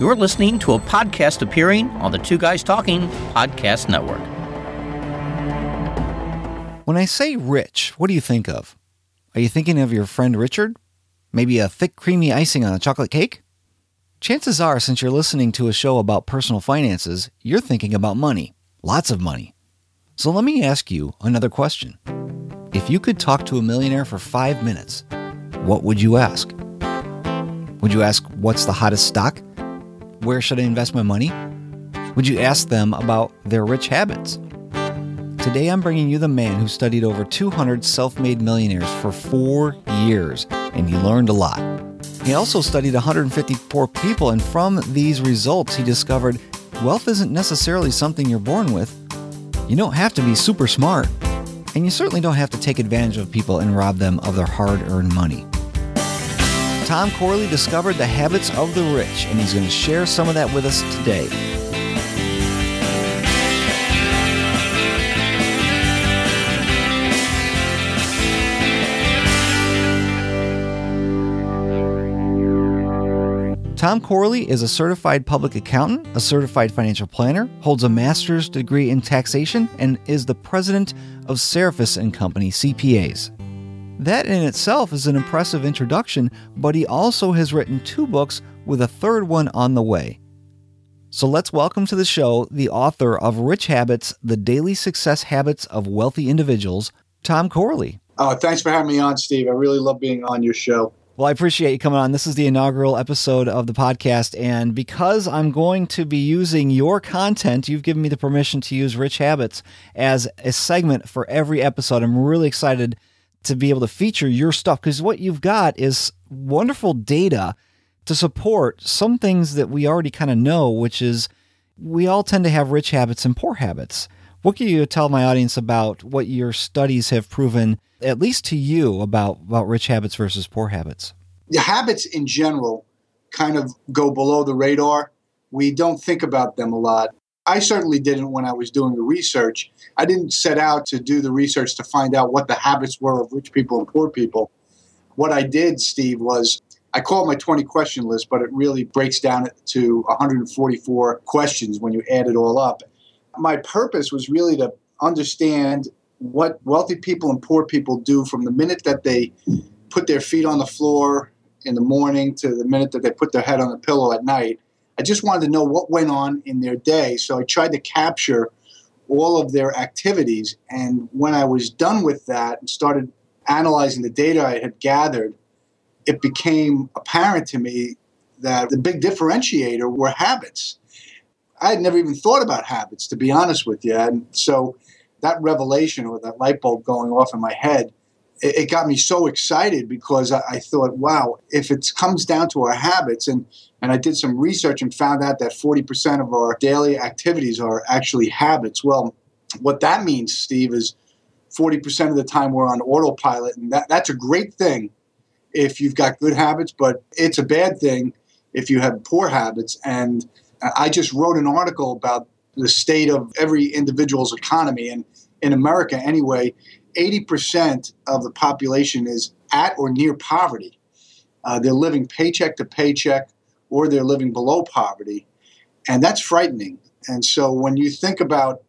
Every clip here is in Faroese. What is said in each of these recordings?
You're listening to a podcast appearing on the Two Guys Talking Podcast Network. When I say rich, what do you think of? Are you thinking of your friend Richard? Maybe a thick, creamy icing on a chocolate cake? Chances are, since you're listening to a show about personal finances, you're thinking about money, lots of money. So let me ask you another question. If you could talk to a millionaire for 5 minutes, what would you ask? Would you ask, what's the hottest stock? where should I invest my money? Would you ask them about their rich habits? Today I'm bringing you the man who studied over 200 self-made millionaires for 4 years and he learned a lot. He also studied 154 people and from these results he discovered wealth isn't necessarily something you're born with. You don't have to be super smart and you certainly don't have to take advantage of people and rob them of their hard-earned money. Tom Corley discovered the habits of the rich, and he's going to share some of that with us today. Tom Corley is a certified public accountant, a certified financial planner, holds a master's degree in taxation, and is the president of Seraphis and Company CPAs. That in itself is an impressive introduction, but he also has written two books with a third one on the way. So let's welcome to the show the author of Rich Habits: The Daily Success Habits of Wealthy Individuals, Tom Corley. Uh, thanks for having me on, Steve. I really love being on your show. Well, I appreciate you coming on. This is the inaugural episode of the podcast and because I'm going to be using your content, you've given me the permission to use Rich Habits as a segment for every episode. I'm really excited to be able to feature your stuff because what you've got is wonderful data to support some things that we already kind of know, which is we all tend to have rich habits and poor habits. What can you tell my audience about what your studies have proven, at least to you, about, about rich habits versus poor habits? The habits in general kind of go below the radar. We don't think about them a lot. I certainly didn't when I was doing the research. I didn't set out to do the research to find out what the habits were of rich people and poor people. What I did, Steve, was I call it my 20 question list, but it really breaks down to 144 questions when you add it all up. My purpose was really to understand what wealthy people and poor people do from the minute that they put their feet on the floor in the morning to the minute that they put their head on the pillow at night I just wanted to know what went on in their day, so I tried to capture all of their activities. And when I was done with that and started analyzing the data I had gathered, it became apparent to me that the big differentiator were habits. I had never even thought about habits, to be honest with you. And so that revelation or that light bulb going off in my head it, got me so excited because I, I thought, wow, if it comes down to our habits and and I did some research and found out that 40% of our daily activities are actually habits. Well, what that means, Steve, is 40% of the time we're on autopilot and that that's a great thing if you've got good habits, but it's a bad thing if you have poor habits and I just wrote an article about the state of every individual's economy and in America anyway 80% of the population is at or near poverty. Uh, they're living paycheck to paycheck or they're living below poverty. And that's frightening. And so when you think about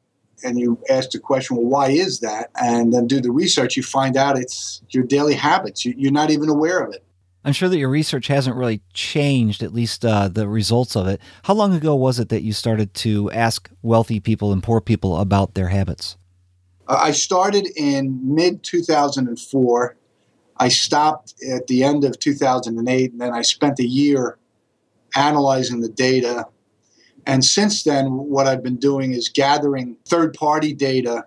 and you ask the question, well, why is that? And then do the research, you find out it's your daily habits. You're not even aware of it. I'm sure that your research hasn't really changed, at least uh, the results of it. How long ago was it that you started to ask wealthy people and poor people about their habits? I started in mid 2004. I stopped at the end of 2008 and then I spent a year analyzing the data. And since then what I've been doing is gathering third party data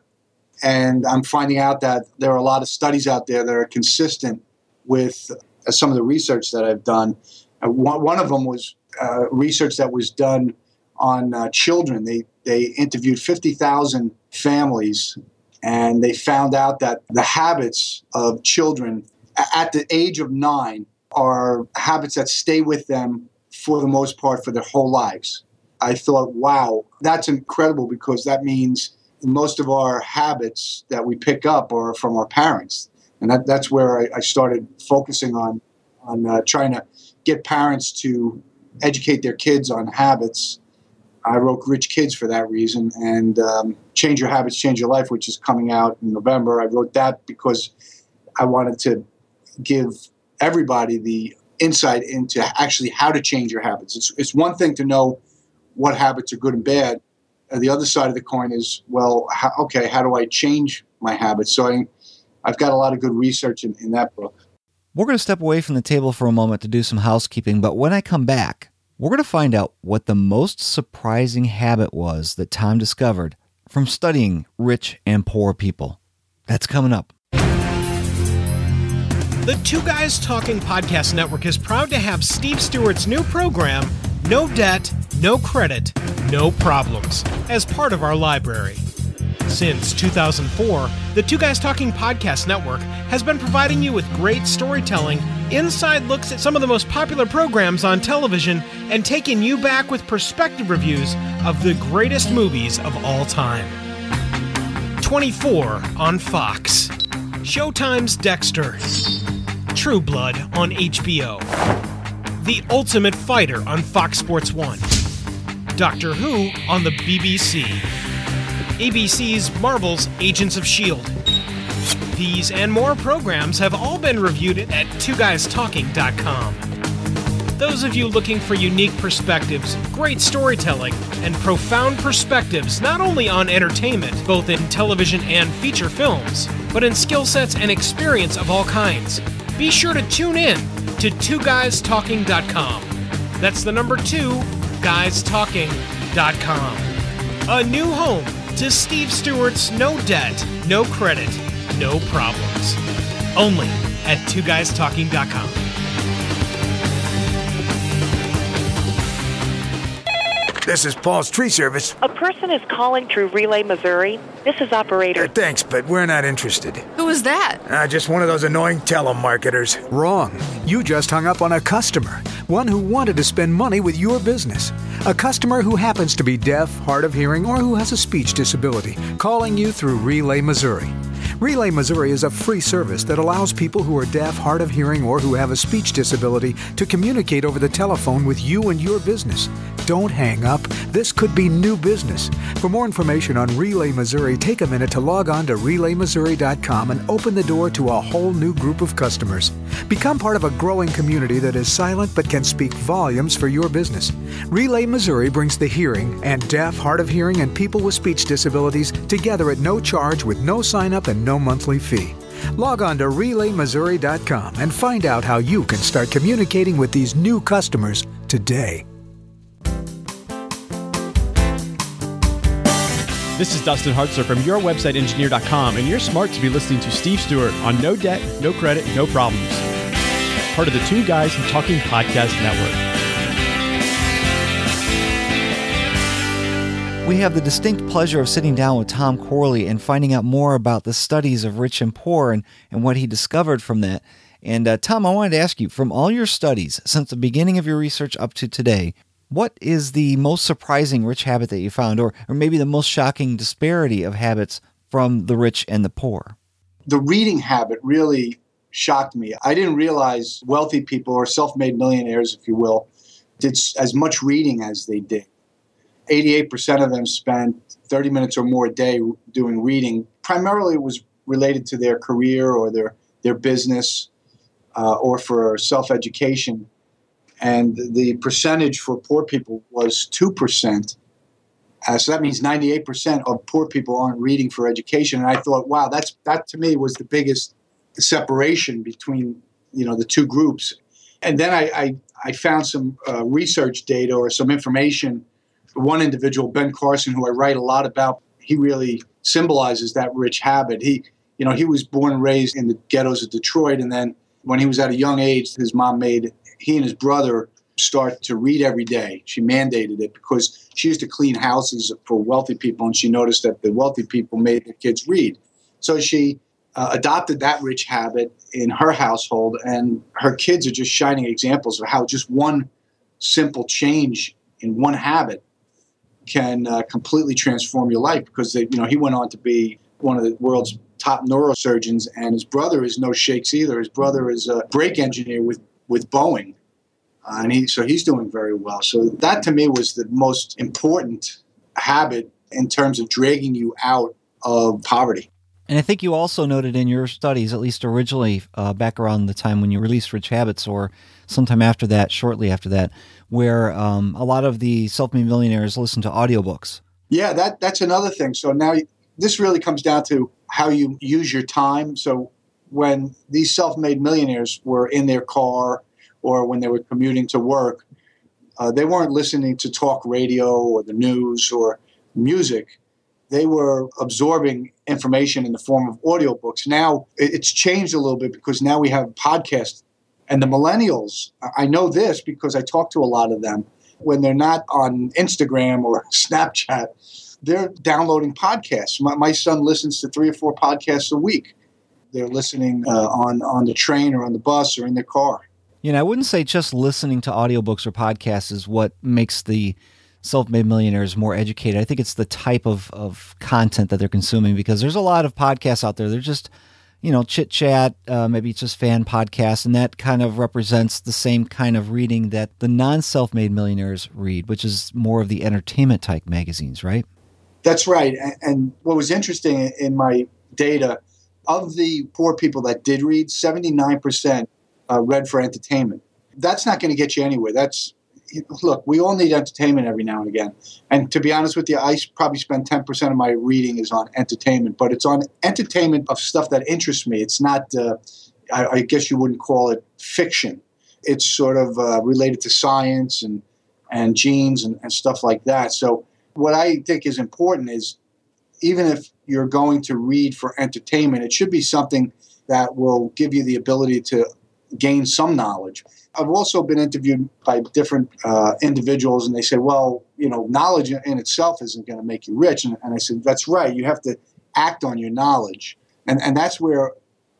and I'm finding out that there are a lot of studies out there that are consistent with uh, some of the research that I've done. Uh, one, one of them was uh, research that was done on uh, children. They they interviewed 50,000 families and they found out that the habits of children at the age of 9 are habits that stay with them for the most part for their whole lives. I thought, wow, that's incredible because that means most of our habits that we pick up are from our parents. And that that's where I I started focusing on on uh, trying to get parents to educate their kids on habits. I wrote Rich Kids for that reason and um Change Your Habits, Change Your Life, which is coming out in November. I wrote that because I wanted to give everybody the insight into actually how to change your habits. It's it's one thing to know what habits are good and bad. And the other side of the coin is well, how, okay, how do I change my habits? So I I've got a lot of good research in in that book. We're going to step away from the table for a moment to do some housekeeping, but when I come back, we're going to find out what the most surprising habit was that Tom discovered from studying rich and poor people. That's coming up. The Two Guys Talking Podcast Network is proud to have Steve Stewart's new program, No Debt, No Credit, No Problems, as part of our library. Since 2004, the Two Guys Talking Podcast Network has been providing you with great storytelling, inside looks at some of the most popular programs on television, and taking you back with perspective reviews of the greatest movies of all time. 24 on Fox. Showtime's Dexter. True Blood on HBO. The Ultimate Fighter on Fox Sports 1. Doctor Who on the BBC. ABC's Marvel's Agents of S.H.I.E.L.D. These and more programs have all been reviewed at twoguystalking.com. Those of you looking for unique perspectives, great storytelling, and profound perspectives not only on entertainment, both in television and feature films, but in skill sets and experience of all kinds, be sure to tune in to twoguystalking.com. That's the number two, guystalking.com. A new home to Steve Stewart's No Debt, No Credit, No Problems. Only at twoguystalking.com. This is Paul's tree service. A person is calling through Relay, Missouri. This is operator. Uh, thanks, but we're not interested. Who was that? Uh, just one of those annoying telemarketers. Wrong. You just hung up on a customer, one who wanted to spend money with your business. A customer who happens to be deaf, hard of hearing, or who has a speech disability, calling you through Relay, Missouri. Relay Missouri is a free service that allows people who are deaf, hard of hearing, or who have a speech disability to communicate over the telephone with you and your business. Don't hang up. This could be new business. For more information on Relay Missouri, take a minute to log on to relaymissouri.com and open the door to a whole new group of customers. Become part of a growing community that is silent but can speak volumes for your business. Relay Missouri brings the hearing and deaf, hard of hearing, and people with speech disabilities together at no charge with no sign up and no monthly fee. Log on to RelayMissouri.com and find out how you can start communicating with these new customers today. This is Dustin Hartzler from YourWebsiteEngineer.com, and you're smart to be listening to Steve Stewart on No Debt, No Credit, No Problems, part of the Two Guys and Talking Podcast Network. We have the distinct pleasure of sitting down with Tom Corley and finding out more about the studies of rich and poor and, and what he discovered from that. And uh, Tom, I wanted to ask you, from all your studies, since the beginning of your research up to today, what is the most surprising rich habit that you found, or, or maybe the most shocking disparity of habits from the rich and the poor? The reading habit really shocked me. I didn't realize wealthy people or self-made millionaires, if you will, did as much reading as they did. 88% of them spent 30 minutes or more a day doing reading. Primarily it was related to their career or their their business uh or for self-education and the percentage for poor people was 2%. Uh, so that means 98% of poor people aren't reading for education and I thought wow that's that to me was the biggest separation between you know the two groups. And then I I I found some uh, research data or some information one individual, Ben Carson, who I write a lot about, he really symbolizes that rich habit. He, you know, he was born and raised in the ghettos of Detroit. And then when he was at a young age, his mom made he and his brother start to read every day. She mandated it because she used to clean houses for wealthy people. And she noticed that the wealthy people made their kids read. So she uh, adopted that rich habit in her household. And her kids are just shining examples of how just one simple change in one habit can uh, completely transform your life because they, you know he went on to be one of the world's top neurosurgeons and his brother is no shakes either. His brother is a brake engineer with with Boeing. Uh, and he so he's doing very well. So that to me was the most important habit in terms of dragging you out of poverty. And I think you also noted in your studies, at least originally uh, back around the time when you released Rich Habits or sometime after that, shortly after that, where um, a lot of the self-made millionaires listen to audiobooks. Yeah, that that's another thing. So now this really comes down to how you use your time. So when these self-made millionaires were in their car or when they were commuting to work, uh, they weren't listening to talk radio or the news or music. They were absorbing information in the form of audiobooks. Now it's changed a little bit because now we have podcasts And the millennials, I know this because I talk to a lot of them when they're not on Instagram or Snapchat, they're downloading podcasts. My, my son listens to three or four podcasts a week. They're listening uh, on, on the train or on the bus or in their car. You know, I wouldn't say just listening to audiobooks or podcasts is what makes the self-made millionaires more educated. I think it's the type of of content that they're consuming because there's a lot of podcasts out there. They're just you know, chit chat, uh, maybe just fan podcasts, and that kind of represents the same kind of reading that the non self made millionaires read, which is more of the entertainment type magazines, right? That's right. And what was interesting in my data of the poor people that did read, 79% uh, read for entertainment. That's not going to get you anywhere. That's look, we all need entertainment every now and again. And to be honest with you, I probably spend 10% of my reading is on entertainment, but it's on entertainment of stuff that interests me. It's not uh, I I guess you wouldn't call it fiction. It's sort of uh, related to science and and genes and and stuff like that. So what I think is important is even if you're going to read for entertainment, it should be something that will give you the ability to gain some knowledge. I've also been interviewed by different uh individuals and they say, "Well, you know, knowledge in itself isn't going to make you rich." And and I said, "That's right. You have to act on your knowledge." And and that's where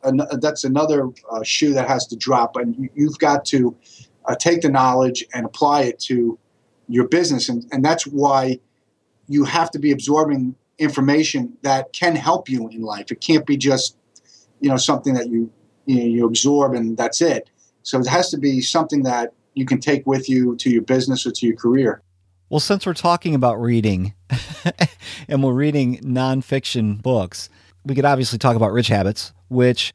an that's another uh, shoe that has to drop and you, you've got to uh, take the knowledge and apply it to your business and and that's why you have to be absorbing information that can help you in life. It can't be just you know something that you you, know, you absorb and that's it. So it has to be something that you can take with you to your business or to your career. Well, since we're talking about reading and we're reading nonfiction books, we could obviously talk about Rich Habits, which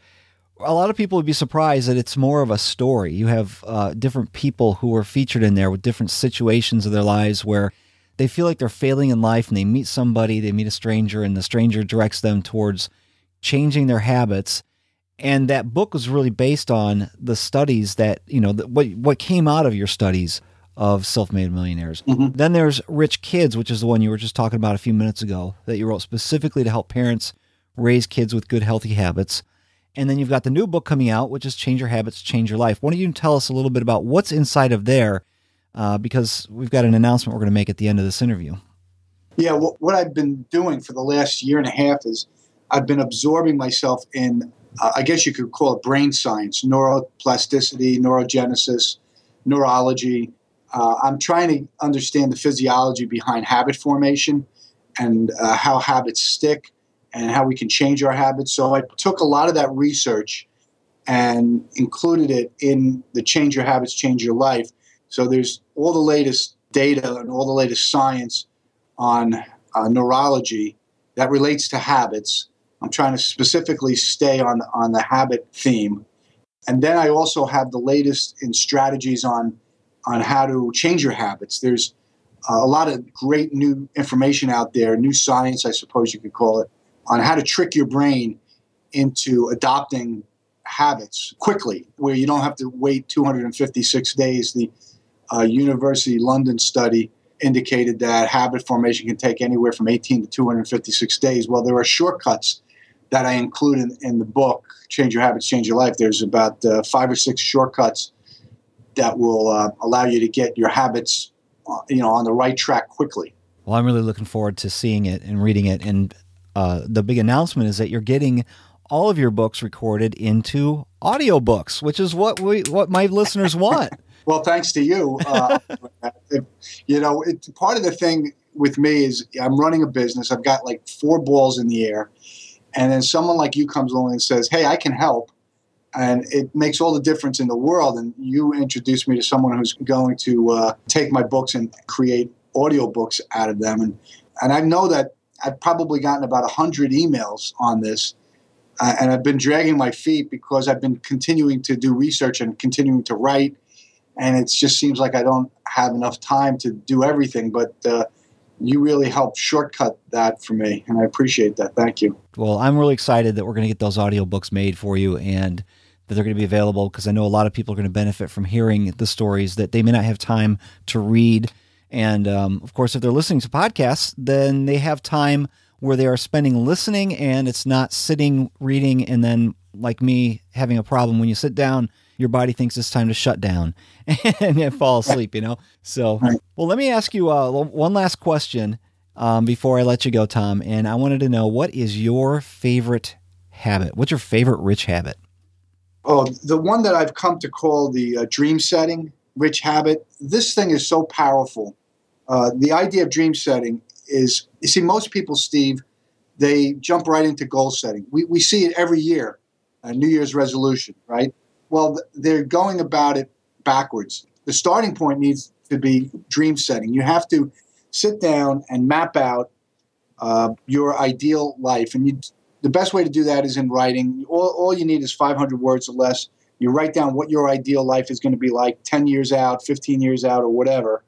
a lot of people would be surprised that it's more of a story. You have uh, different people who are featured in there with different situations of their lives where they feel like they're failing in life and they meet somebody, they meet a stranger, and the stranger directs them towards changing their habits and that book was really based on the studies that you know the, what what came out of your studies of self-made millionaires. Mm -hmm. Then there's Rich Kids, which is the one you were just talking about a few minutes ago that you wrote specifically to help parents raise kids with good healthy habits. And then you've got the new book coming out, which is Change Your Habits, Change Your Life. Why don't you tell us a little bit about what's inside of there uh because we've got an announcement we're going to make at the end of this interview. Yeah, what what I've been doing for the last year and a half is I've been absorbing myself in uh, I guess you could call it brain science, neuroplasticity, neurogenesis, neurology. Uh, I'm trying to understand the physiology behind habit formation and uh, how habits stick and how we can change our habits. So I took a lot of that research and included it in the Change Your Habits, Change Your Life. So there's all the latest data and all the latest science on uh, neurology that relates to habits I'm trying to specifically stay on on the habit theme. And then I also have the latest in strategies on on how to change your habits. There's uh, a lot of great new information out there, new science I suppose you could call it, on how to trick your brain into adopting habits quickly where you don't have to wait 256 days. The uh, University London study indicated that habit formation can take anywhere from 18 to 256 days. Well, there are shortcuts that I include in, in the book, Change Your Habits, Change Your Life. There's about uh, five or six shortcuts that will uh, allow you to get your habits uh, you know on the right track quickly. Well, I'm really looking forward to seeing it and reading it and uh the big announcement is that you're getting all of your books recorded into audiobooks, which is what we what my listeners want. well, thanks to you. Uh you know, it part of the thing with me is I'm running a business. I've got like four balls in the air and then someone like you comes along and says, "Hey, I can help." And it makes all the difference in the world. And you introduced me to someone who's going to uh take my books and create audiobooks out of them. And and I know that I've probably gotten about 100 emails on this uh, and I've been dragging my feet because I've been continuing to do research and continuing to write. And it just seems like I don't have enough time to do everything. But uh you really helped shortcut that for me and I appreciate that. Thank you. Well, I'm really excited that we're going to get those audiobooks made for you and that they're going to be available because I know a lot of people are going to benefit from hearing the stories that they may not have time to read and um of course if they're listening to podcasts then they have time where they are spending listening and it's not sitting reading and then like me having a problem when you sit down your body thinks it's time to shut down and you fall asleep, you know? So, well, let me ask you uh, one last question um, before I let you go, Tom. And I wanted to know what is your favorite habit? What's your favorite rich habit? Oh, the one that I've come to call the uh, dream setting rich habit. This thing is so powerful. Uh, the idea of dream setting is you see, most people, Steve, they jump right into goal setting. We, we see it every year, a New Year's resolution, right? well they're going about it backwards. The starting point needs to be dream setting. You have to sit down and map out uh your ideal life and you the best way to do that is in writing. All all you need is 500 words or less. You write down what your ideal life is going to be like 10 years out 15 years out or whatever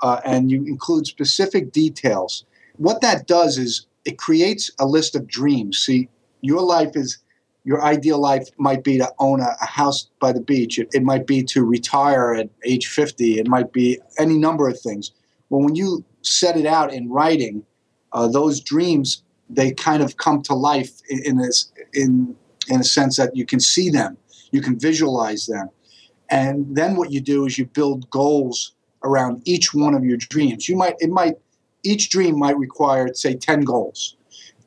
uh and you include specific details. What that does is it creates a list of dreams. See your life is your ideal life might be to own a, a house by the beach. It, it might be to retire at age 50 it might be any number of things. Well when you set it out in writing uh those dreams they kind of come to life in, in this in in a sense that you can see them. You can visualize them. And then what you do is you build goals around each one of your dreams. You might it might each dream might require say 10 goals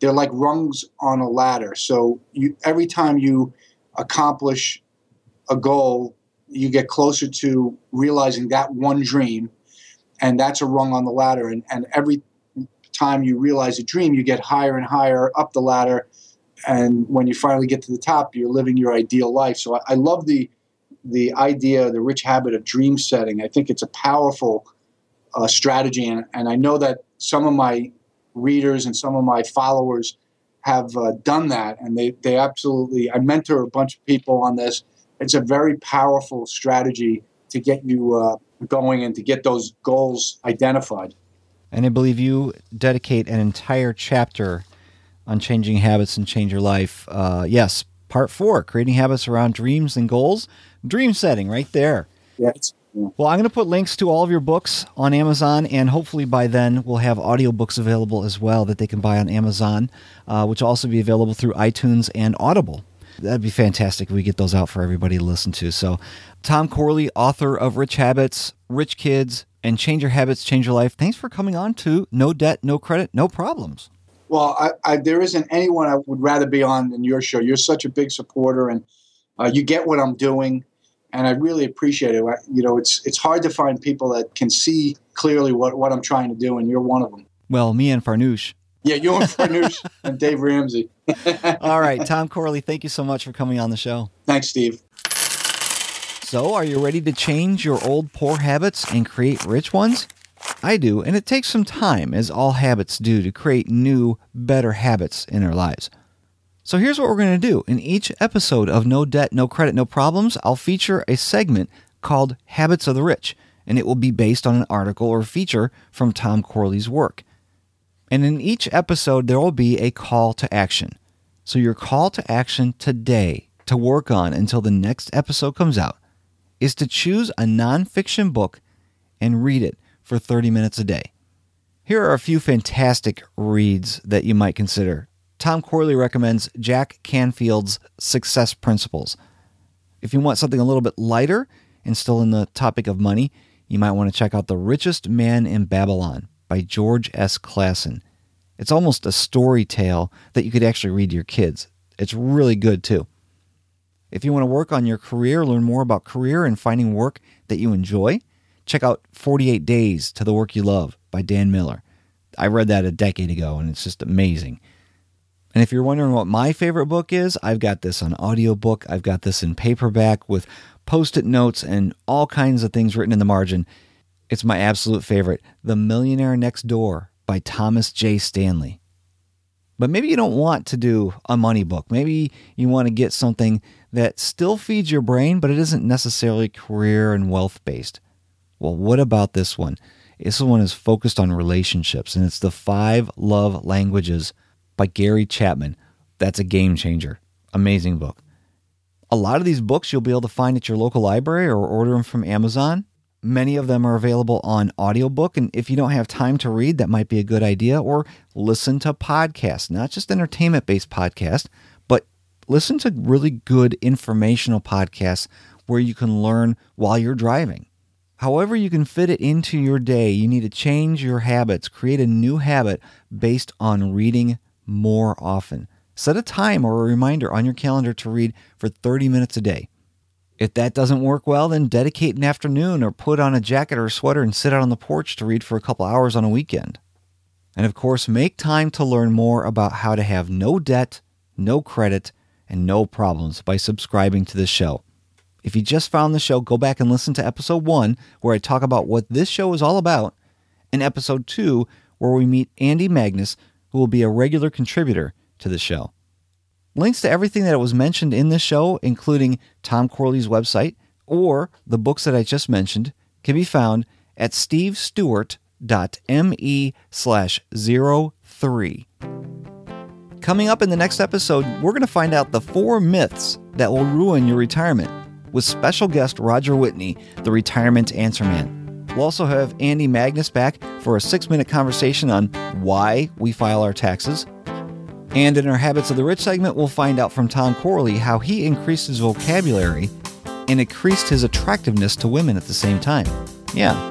they're like rungs on a ladder. So you every time you accomplish a goal you get closer to realizing that one dream and that's a rung on the ladder. And and every time you realize a dream you get higher and higher up the ladder. And when you finally get to the top you're living your ideal life. So i, I love the the idea the rich habit of dream setting. I think it's a powerful uh strategy. And and i know that some of my readers and some of my followers have uh, done that and they they absolutely I mentor a bunch of people on this. It's a very powerful strategy to get you uh, going and to get those goals identified. And I believe you dedicate an entire chapter on changing habits and change your life. Uh yes part 4 creating habits around dreams and goals. Dream setting right there. Yeah it's Well, I'm going to put links to all of your books on Amazon, and hopefully by then we'll have audiobooks available as well that they can buy on Amazon, uh, which will also be available through iTunes and Audible. That'd be fantastic if we get those out for everybody to listen to. So, Tom Corley, author of Rich Habits, Rich Kids, and Change Your Habits, Change Your Life. Thanks for coming on to No Debt, No Credit, No Problems. Well, I, I, there isn't anyone I would rather be on than your show. You're such a big supporter, and uh, you get what I'm doing and I really appreciate it. You know, it's it's hard to find people that can see clearly what what I'm trying to do and you're one of them. Well, me and Farnoosh. Yeah, you and Farnoosh and Dave Ramsey. All right, Tom Corley, thank you so much for coming on the show. Thanks, Steve. So, are you ready to change your old poor habits and create rich ones? I do, and it takes some time as all habits do to create new, better habits in our lives. So here's what we're going to do. In each episode of No Debt, No Credit, No Problems, I'll feature a segment called Habits of the Rich, and it will be based on an article or feature from Tom Corley's work. And in each episode, there will be a call to action. So your call to action today to work on until the next episode comes out is to choose a nonfiction book and read it for 30 minutes a day. Here are a few fantastic reads that you might consider Tom Corley recommends Jack Canfield's Success Principles. If you want something a little bit lighter and still in the topic of money, you might want to check out The Richest Man in Babylon by George S. Clason. It's almost a story tale that you could actually read to your kids. It's really good too. If you want to work on your career, learn more about career and finding work that you enjoy, check out 48 Days to the Work You Love by Dan Miller. I read that a decade ago and it's just amazing. And if you're wondering what my favorite book is, I've got this on audiobook, I've got this in paperback with post-it notes and all kinds of things written in the margin. It's my absolute favorite, The Millionaire Next Door by Thomas J. Stanley. But maybe you don't want to do a money book. Maybe you want to get something that still feeds your brain, but it isn't necessarily career and wealth based. Well, what about this one? This one is focused on relationships, and it's the five love languages by Gary Chapman. That's a game changer. Amazing book. A lot of these books you'll be able to find at your local library or order them from Amazon. Many of them are available on audiobook and if you don't have time to read, that might be a good idea or listen to podcasts, not just entertainment-based podcasts, but listen to really good informational podcasts where you can learn while you're driving. However you can fit it into your day, you need to change your habits, create a new habit based on reading more often. Set a time or a reminder on your calendar to read for 30 minutes a day. If that doesn't work well, then dedicate an afternoon or put on a jacket or a sweater and sit out on the porch to read for a couple hours on a weekend. And of course, make time to learn more about how to have no debt, no credit, and no problems by subscribing to this show. If you just found the show, go back and listen to episode 1 where I talk about what this show is all about, and episode 2 where we meet Andy Magnus, who will be a regular contributor to the show. Links to everything that was mentioned in this show, including Tom Corley's website or the books that I just mentioned, can be found at stevestewart.me slash 03. Coming up in the next episode, we're going to find out the four myths that will ruin your retirement with special guest Roger Whitney, the retirement answer man. We'll also have Andy Magnus back for a six-minute conversation on why we file our taxes. And in our Habits of the Rich segment, we'll find out from Tom Corley how he increased his vocabulary and increased his attractiveness to women at the same time. Yeah.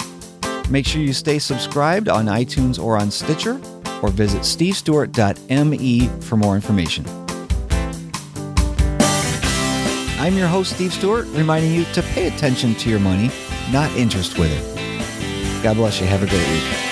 Make sure you stay subscribed on iTunes or on Stitcher or visit stevestewart.me for more information. I'm your host, Steve Stewart, reminding you to pay attention to your money, not interest with it. God bless you. Have a great week.